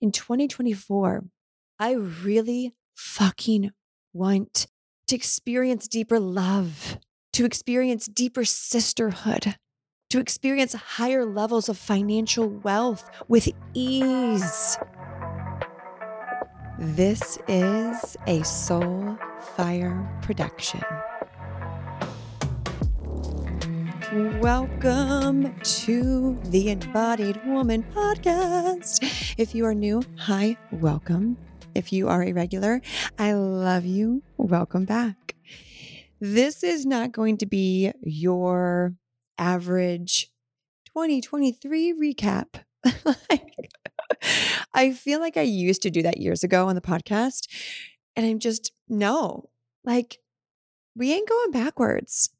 in 2024, I really fucking want to experience deeper love, to experience deeper sisterhood, to experience higher levels of financial wealth with ease. This is a Soul Fire production. Welcome to the Embodied Woman podcast. If you are new, hi, welcome. If you are a regular, I love you. Welcome back. This is not going to be your average 2023 recap. I feel like I used to do that years ago on the podcast. And I'm just, no, like, we ain't going backwards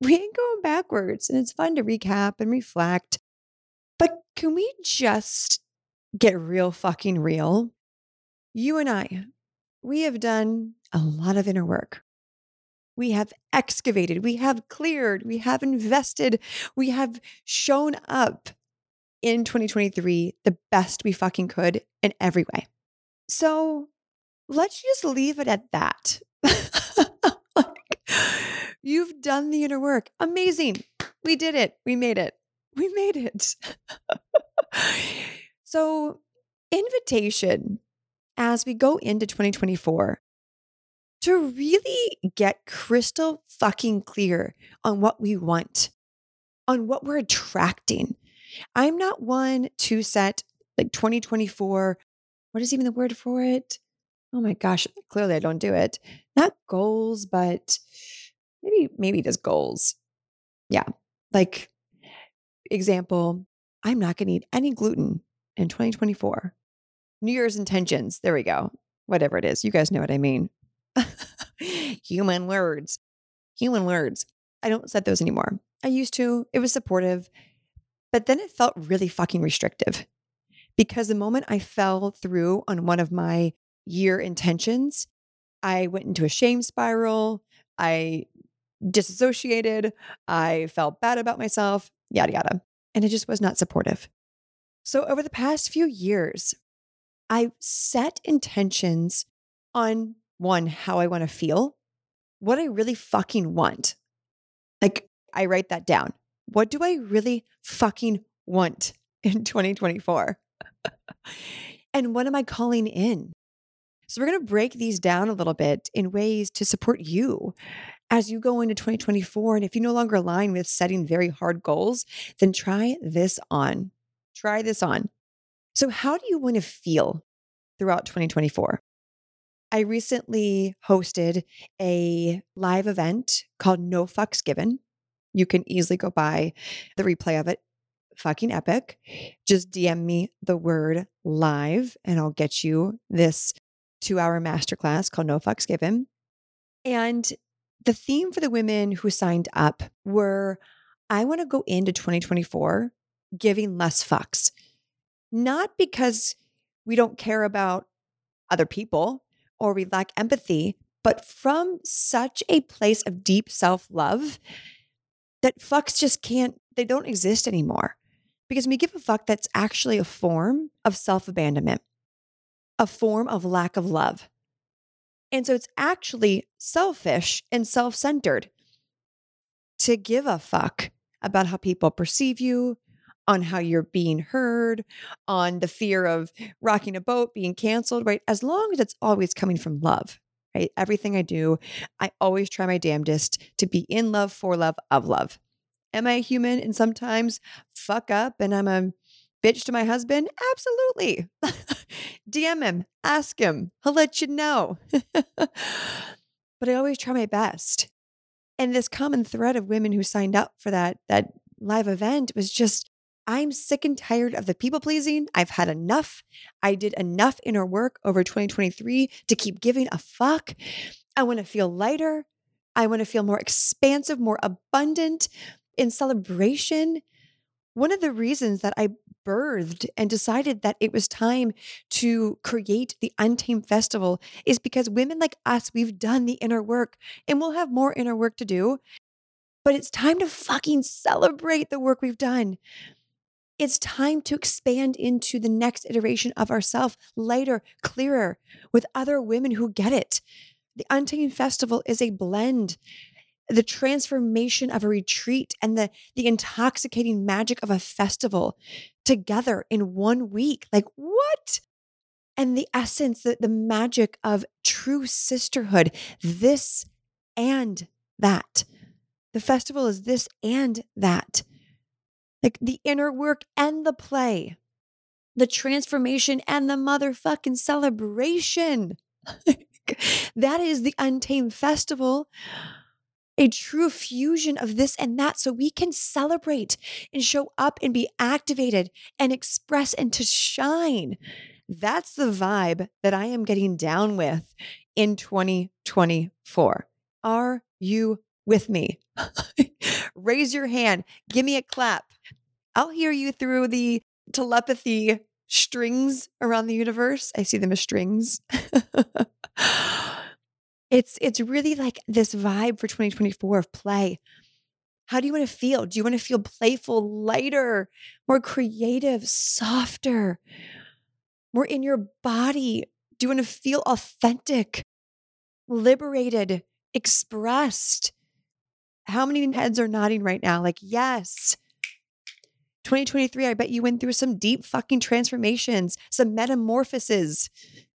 we ain't going backwards. And it's fun to recap and reflect. But can we just get real fucking real? You and I, we have done a lot of inner work. We have excavated, we have cleared, we have invested, we have shown up in 2023 the best we fucking could in every way. So let's just leave it at that. You've done the inner work. Amazing. We did it. We made it. We made it. so, invitation as we go into 2024 to really get crystal fucking clear on what we want, on what we're attracting. I'm not one to set like 2024. What is even the word for it? Oh my gosh, clearly I don't do it. Not goals, but maybe maybe just goals. Yeah. Like example, I'm not going to eat any gluten in 2024. New Year's intentions. There we go. Whatever it is. You guys know what I mean. Human words. Human words. I don't set those anymore. I used to. It was supportive. But then it felt really fucking restrictive because the moment I fell through on one of my year intentions, I went into a shame spiral. I disassociated. I felt bad about myself, yada, yada. And it just was not supportive. So, over the past few years, I set intentions on one, how I want to feel, what I really fucking want. Like, I write that down. What do I really fucking want in 2024? and what am I calling in? So, we're going to break these down a little bit in ways to support you as you go into 2024. And if you no longer align with setting very hard goals, then try this on. Try this on. So, how do you want to feel throughout 2024? I recently hosted a live event called No Fucks Given. You can easily go buy the replay of it. Fucking epic. Just DM me the word live and I'll get you this two hour masterclass called No Fucks Given. And the theme for the women who signed up were I want to go into 2024 giving less fucks. Not because we don't care about other people or we lack empathy, but from such a place of deep self love that fucks just can't, they don't exist anymore. Because when we give a fuck, that's actually a form of self abandonment, a form of lack of love. And so it's actually selfish and self centered to give a fuck about how people perceive you, on how you're being heard, on the fear of rocking a boat, being canceled, right? As long as it's always coming from love, right? Everything I do, I always try my damnedest to be in love, for love, of love. Am I a human and sometimes fuck up and I'm a bitch to my husband? Absolutely. DM him, ask him, he'll let you know. but I always try my best. And this common thread of women who signed up for that that live event was just I'm sick and tired of the people pleasing. I've had enough. I did enough inner work over 2023 to keep giving a fuck. I want to feel lighter. I want to feel more expansive, more abundant in celebration. One of the reasons that I birthed and decided that it was time to create the Untamed Festival is because women like us, we've done the inner work and we'll have more inner work to do. But it's time to fucking celebrate the work we've done. It's time to expand into the next iteration of ourself, lighter, clearer, with other women who get it. The Untamed Festival is a blend the transformation of a retreat and the the intoxicating magic of a festival together in one week like what? And the essence the, the magic of true sisterhood this and that. The festival is this and that. Like the inner work and the play. The transformation and the motherfucking celebration. That is the untamed festival a true fusion of this and that so we can celebrate and show up and be activated and express and to shine. That's the vibe that I am getting down with in 2024. Are you with me? Raise your hand. Give me a clap. I'll hear you through the telepathy strings around the universe. I see them as strings. It's it's really like this vibe for 2024 of play. How do you want to feel? Do you want to feel playful, lighter, more creative, softer, more in your body? Do you want to feel authentic, liberated, expressed? How many heads are nodding right now? Like, yes. 2023, I bet you went through some deep fucking transformations, some metamorphoses,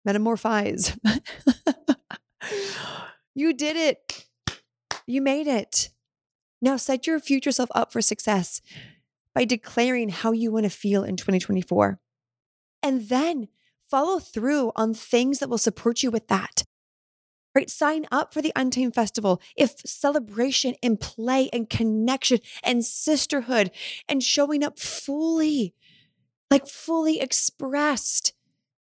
metamorphize. you did it. You made it. Now set your future self up for success by declaring how you want to feel in 2024. And then follow through on things that will support you with that. Right? Sign up for the Untamed Festival if celebration and play and connection and sisterhood and showing up fully, like fully expressed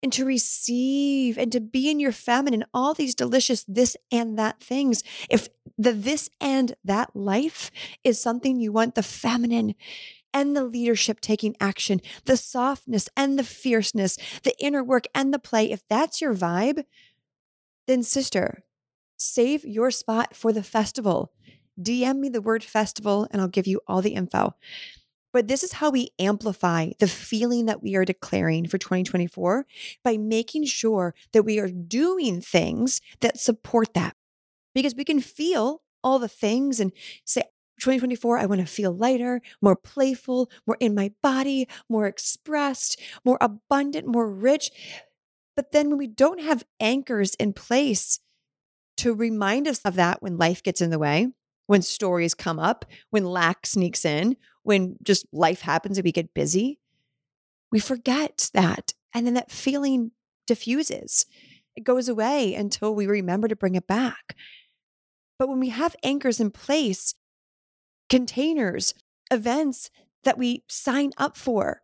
and to receive and to be in your feminine, all these delicious this and that things. If the this and that life is something you want, the feminine and the leadership taking action, the softness and the fierceness, the inner work and the play, if that's your vibe, then sister, save your spot for the festival. DM me the word festival and I'll give you all the info. But this is how we amplify the feeling that we are declaring for 2024 by making sure that we are doing things that support that. Because we can feel all the things and say, 2024, I want to feel lighter, more playful, more in my body, more expressed, more abundant, more rich. But then when we don't have anchors in place to remind us of that when life gets in the way, when stories come up, when lack sneaks in, when just life happens and we get busy, we forget that. And then that feeling diffuses. It goes away until we remember to bring it back. But when we have anchors in place, containers, events that we sign up for,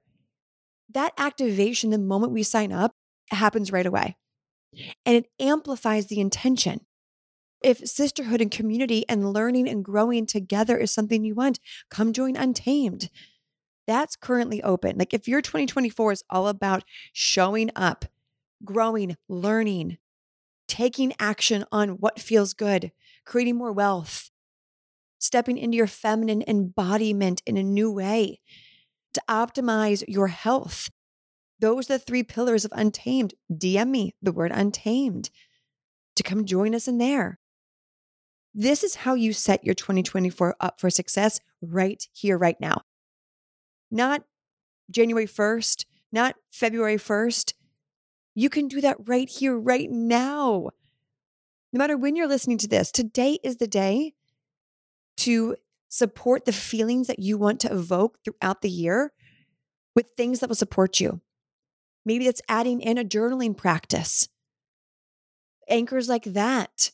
that activation, the moment we sign up, happens right away. And it amplifies the intention. If sisterhood and community and learning and growing together is something you want, come join Untamed. That's currently open. Like if your 2024 is all about showing up, growing, learning, taking action on what feels good, creating more wealth, stepping into your feminine embodiment in a new way to optimize your health. Those are the three pillars of Untamed. DM me the word Untamed to come join us in there. This is how you set your 2024 up for success right here, right now. Not January 1st, not February 1st. You can do that right here, right now. No matter when you're listening to this, today is the day to support the feelings that you want to evoke throughout the year with things that will support you. Maybe that's adding in a journaling practice, anchors like that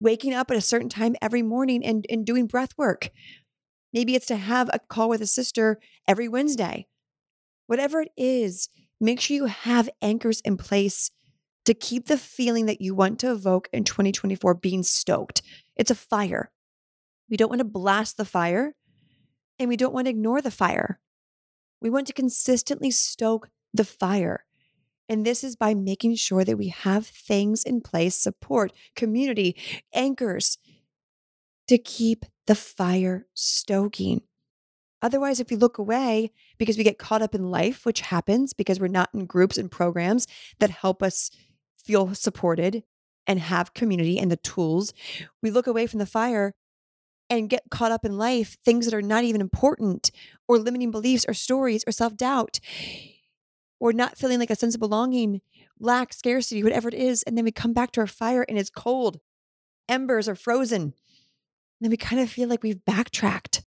waking up at a certain time every morning and, and doing breath work. Maybe it's to have a call with a sister every Wednesday. Whatever it is, make sure you have anchors in place to keep the feeling that you want to evoke in 2024 being stoked. It's a fire. We don't want to blast the fire and we don't want to ignore the fire. We want to consistently stoke the fire. And this is by making sure that we have things in place, support, community, anchors to keep the fire stoking. Otherwise, if we look away because we get caught up in life, which happens because we're not in groups and programs that help us feel supported and have community and the tools, we look away from the fire and get caught up in life, things that are not even important, or limiting beliefs, or stories, or self doubt, or not feeling like a sense of belonging, lack, scarcity, whatever it is. And then we come back to our fire and it's cold, embers are frozen. And then we kind of feel like we've backtracked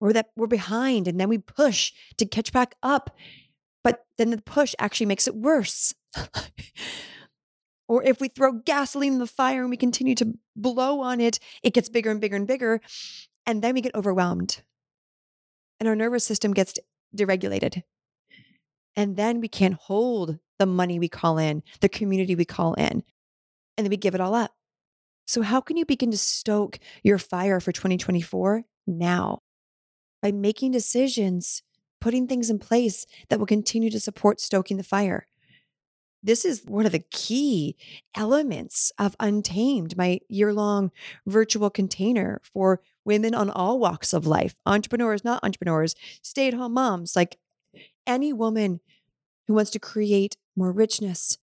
or that we're behind. And then we push to catch back up. But then the push actually makes it worse. Or if we throw gasoline in the fire and we continue to blow on it, it gets bigger and bigger and bigger. And then we get overwhelmed. And our nervous system gets deregulated. And then we can't hold the money we call in, the community we call in. And then we give it all up. So, how can you begin to stoke your fire for 2024 now? By making decisions, putting things in place that will continue to support stoking the fire this is one of the key elements of Untamed, my year long virtual container for women on all walks of life entrepreneurs, not entrepreneurs, stay at home moms, like any woman who wants to create more richness,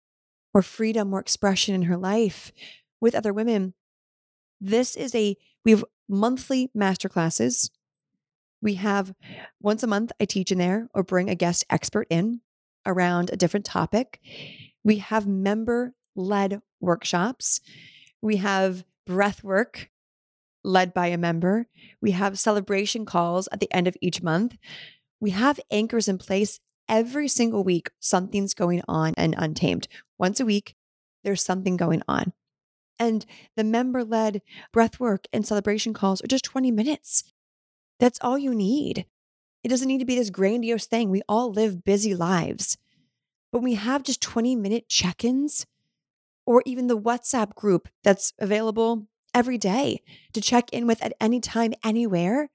more freedom, more expression in her life with other women. This is a, we have monthly masterclasses. We have once a month, I teach in there or bring a guest expert in around a different topic. We have member led workshops. We have breath work led by a member. We have celebration calls at the end of each month. We have anchors in place every single week. Something's going on and untamed. Once a week, there's something going on. And the member led breath work and celebration calls are just 20 minutes. That's all you need. It doesn't need to be this grandiose thing. We all live busy lives. But we have just 20 minute check ins or even the WhatsApp group that's available every day to check in with at any time, anywhere.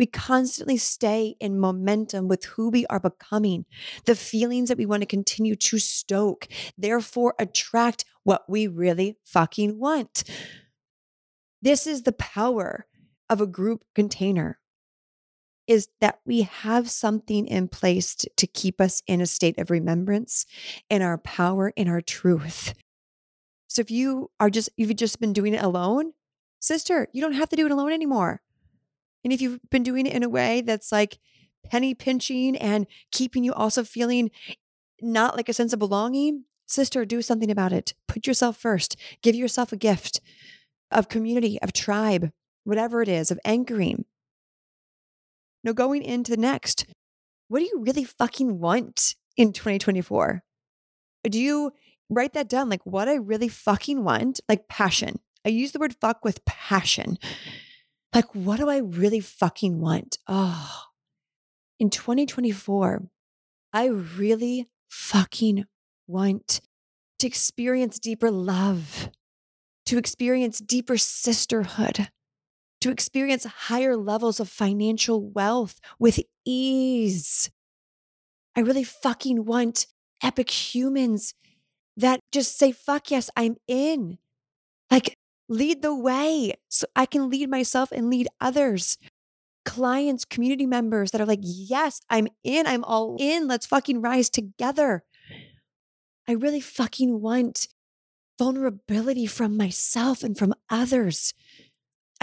We constantly stay in momentum with who we are becoming, the feelings that we want to continue to stoke, therefore, attract what we really fucking want. This is the power of a group container is that we have something in place to, keep us in a state of remembrance in our power, in our truth. So if you are just, you've just been doing it alone, sister, you don't have to do it alone anymore. And if you've been doing it in a way that's like penny pinching and keeping you also feeling not like a sense of belonging, sister, do something about it. Put yourself first. Give yourself a gift of community, of tribe, whatever it is, of anchoring. No, going into the next, what do you really fucking want in 2024? Do you write that down? Like, what I really fucking want, like passion. I use the word fuck with passion. Like, what do I really fucking want? Oh, in 2024, I really fucking want to experience deeper love, to experience deeper sisterhood, to experience higher levels of financial wealth with ease. I really fucking want epic humans that just say, fuck yes, I'm in. Like, lead the way so I can lead myself and lead others. Clients, community members that are like, yes, I'm in. I'm all in. Let's fucking rise together. I really fucking want vulnerability from myself and from others.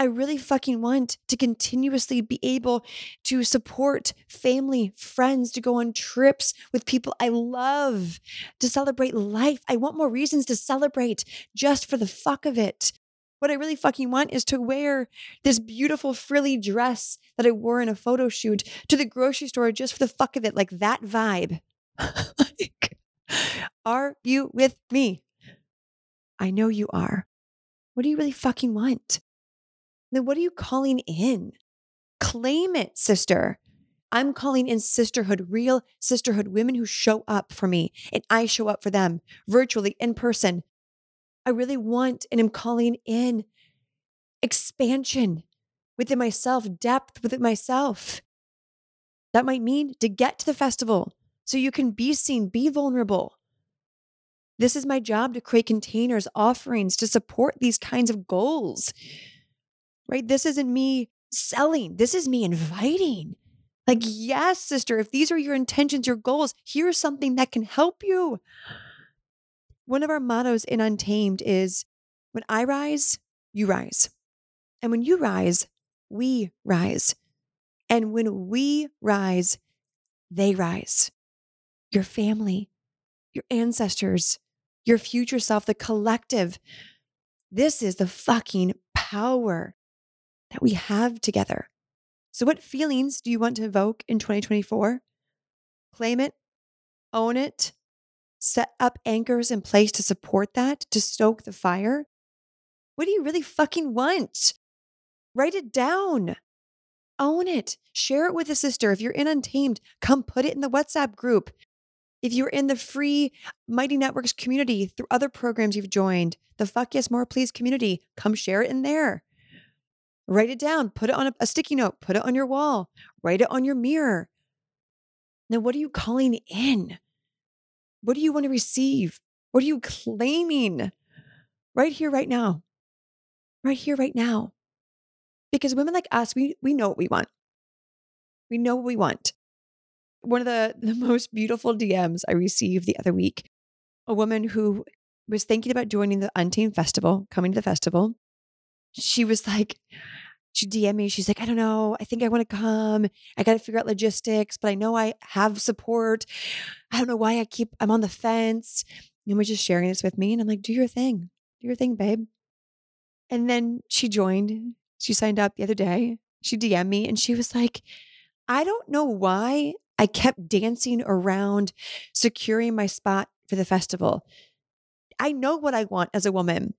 I really fucking want to continuously be able to support family, friends, to go on trips with people I love, to celebrate life. I want more reasons to celebrate just for the fuck of it. What I really fucking want is to wear this beautiful frilly dress that I wore in a photo shoot to the grocery store just for the fuck of it, like that vibe. like, are you with me? I know you are. What do you really fucking want? then what are you calling in? Claim it, sister. I'm calling in sisterhood, real sisterhood, women who show up for me and I show up for them virtually, in person. I really want and am calling in expansion within myself, depth within myself. That might mean to get to the festival so you can be seen, be vulnerable. This is my job to create containers, offerings to support these kinds of goals right? This isn't me selling. This is me inviting. Like, yes, sister, if these are your intentions, your goals, here's something that can help you. One of our mottos in Untamed is when I rise, you rise. And when you rise, we rise. And when we rise, they rise. Your family, your ancestors, your future self, the collective. This is the fucking power that we have together. So, what feelings do you want to evoke in 2024? Claim it, own it, set up anchors in place to support that, to stoke the fire. What do you really fucking want? Write it down. Own it. Share it with a sister. If you're in Untamed, come put it in the WhatsApp group. If you're in the free Mighty Networks community through other programs you've joined, the Fuck Yes More Please community, come share it in there. Write it down, put it on a, a sticky note, put it on your wall, write it on your mirror. Now, what are you calling in? What do you want to receive? What are you claiming? Right here, right now. Right here, right now. Because women like us, we, we know what we want. We know what we want. One of the, the most beautiful DMs I received the other week, a woman who was thinking about joining the Untamed Festival, coming to the festival. She was like, she DM me. She's like, I don't know. I think I want to come. I got to figure out logistics, but I know I have support. I don't know why I keep, I'm on the fence. And we're just sharing this with me. And I'm like, do your thing. Do your thing, babe. And then she joined. She signed up the other day. She DM'd me and she was like, I don't know why I kept dancing around securing my spot for the festival. I know what I want as a woman.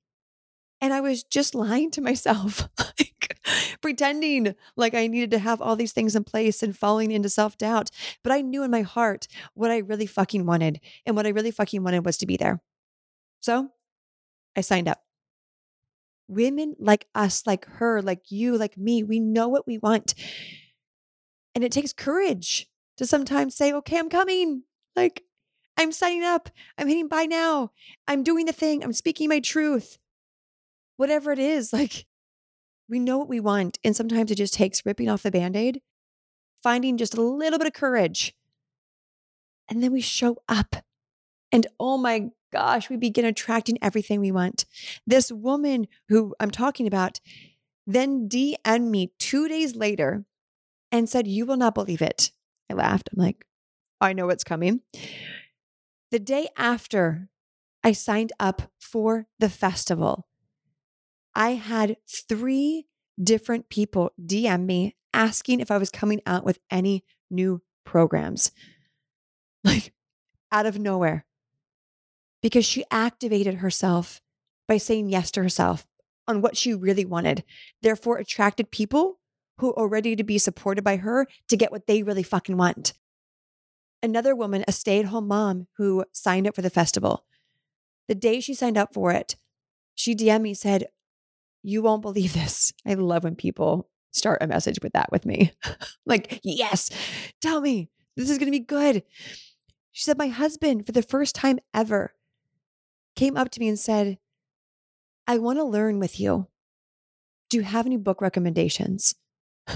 And I was just lying to myself. pretending like I needed to have all these things in place and falling into self doubt. But I knew in my heart what I really fucking wanted. And what I really fucking wanted was to be there. So I signed up. Women like us, like her, like you, like me, we know what we want. And it takes courage to sometimes say, okay, I'm coming. Like, I'm signing up. I'm hitting buy now. I'm doing the thing. I'm speaking my truth. Whatever it is, like, we know what we want. And sometimes it just takes ripping off the band aid, finding just a little bit of courage. And then we show up. And oh my gosh, we begin attracting everything we want. This woman who I'm talking about then DM'd me two days later and said, You will not believe it. I laughed. I'm like, I know what's coming. The day after I signed up for the festival, I had three different people DM me asking if I was coming out with any new programs. Like out of nowhere. Because she activated herself by saying yes to herself on what she really wanted, therefore attracted people who are ready to be supported by her to get what they really fucking want. Another woman, a stay at home mom who signed up for the festival, the day she signed up for it, she DM me said, you won't believe this. I love when people start a message with that with me. like, yes, tell me, this is going to be good. She said, My husband, for the first time ever, came up to me and said, I want to learn with you. Do you have any book recommendations?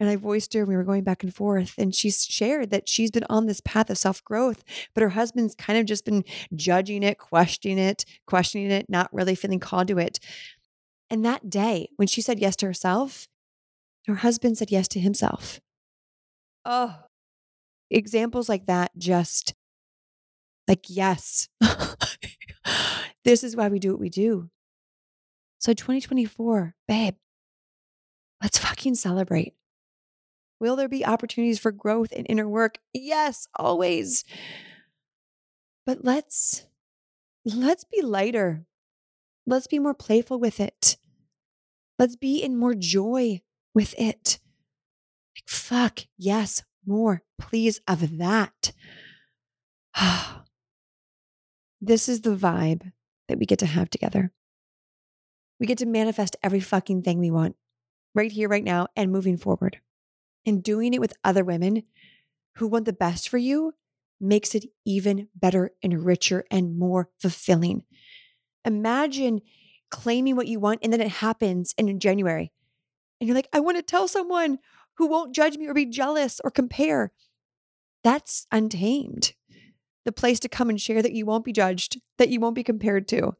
And I voiced her, we were going back and forth. And she shared that she's been on this path of self growth, but her husband's kind of just been judging it, questioning it, questioning it, not really feeling called to it. And that day, when she said yes to herself, her husband said yes to himself. Oh, examples like that just like, yes, this is why we do what we do. So, 2024, babe, let's fucking celebrate. Will there be opportunities for growth in inner work? Yes, always. But let's let's be lighter. Let's be more playful with it. Let's be in more joy with it. Like, fuck, yes, more, please, of that. this is the vibe that we get to have together. We get to manifest every fucking thing we want right here, right now, and moving forward and doing it with other women who want the best for you makes it even better and richer and more fulfilling. Imagine claiming what you want, and then it happens in January. And you're like, I want to tell someone who won't judge me or be jealous or compare. That's untamed. The place to come and share that you won't be judged, that you won't be compared to.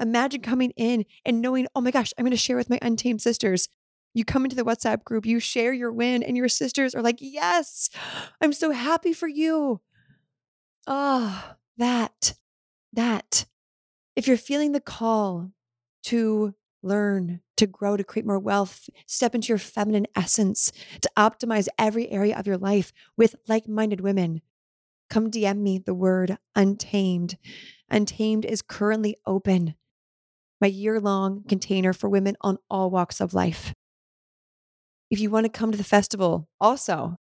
Imagine coming in and knowing, oh my gosh, I'm going to share with my untamed sisters. You come into the WhatsApp group, you share your win, and your sisters are like, yes, I'm so happy for you. Ah, oh, that, that. If you're feeling the call to learn, to grow, to create more wealth, step into your feminine essence, to optimize every area of your life with like minded women, come DM me the word untamed. Untamed is currently open, my year long container for women on all walks of life. If you want to come to the festival, also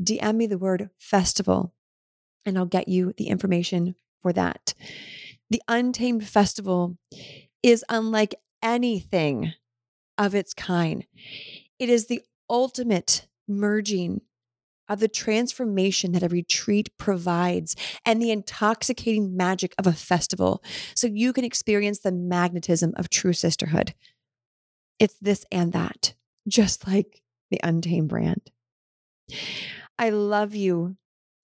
DM me the word festival and I'll get you the information for that. The Untamed Festival is unlike anything of its kind. It is the ultimate merging of the transformation that a retreat provides and the intoxicating magic of a festival so you can experience the magnetism of true sisterhood. It's this and that, just like the Untamed brand. I love you.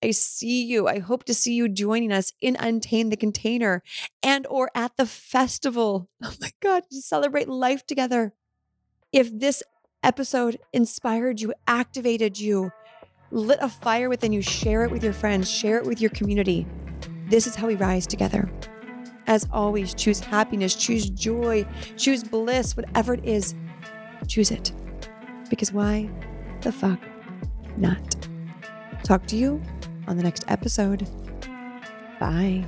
I see you. I hope to see you joining us in Untamed the Container and or at the festival. Oh my God, to celebrate life together. If this episode inspired you, activated you, lit a fire within you, share it with your friends, share it with your community. This is how we rise together. As always, choose happiness, choose joy, choose bliss, whatever it is, choose it. Because why the fuck not? Talk to you on the next episode. Bye.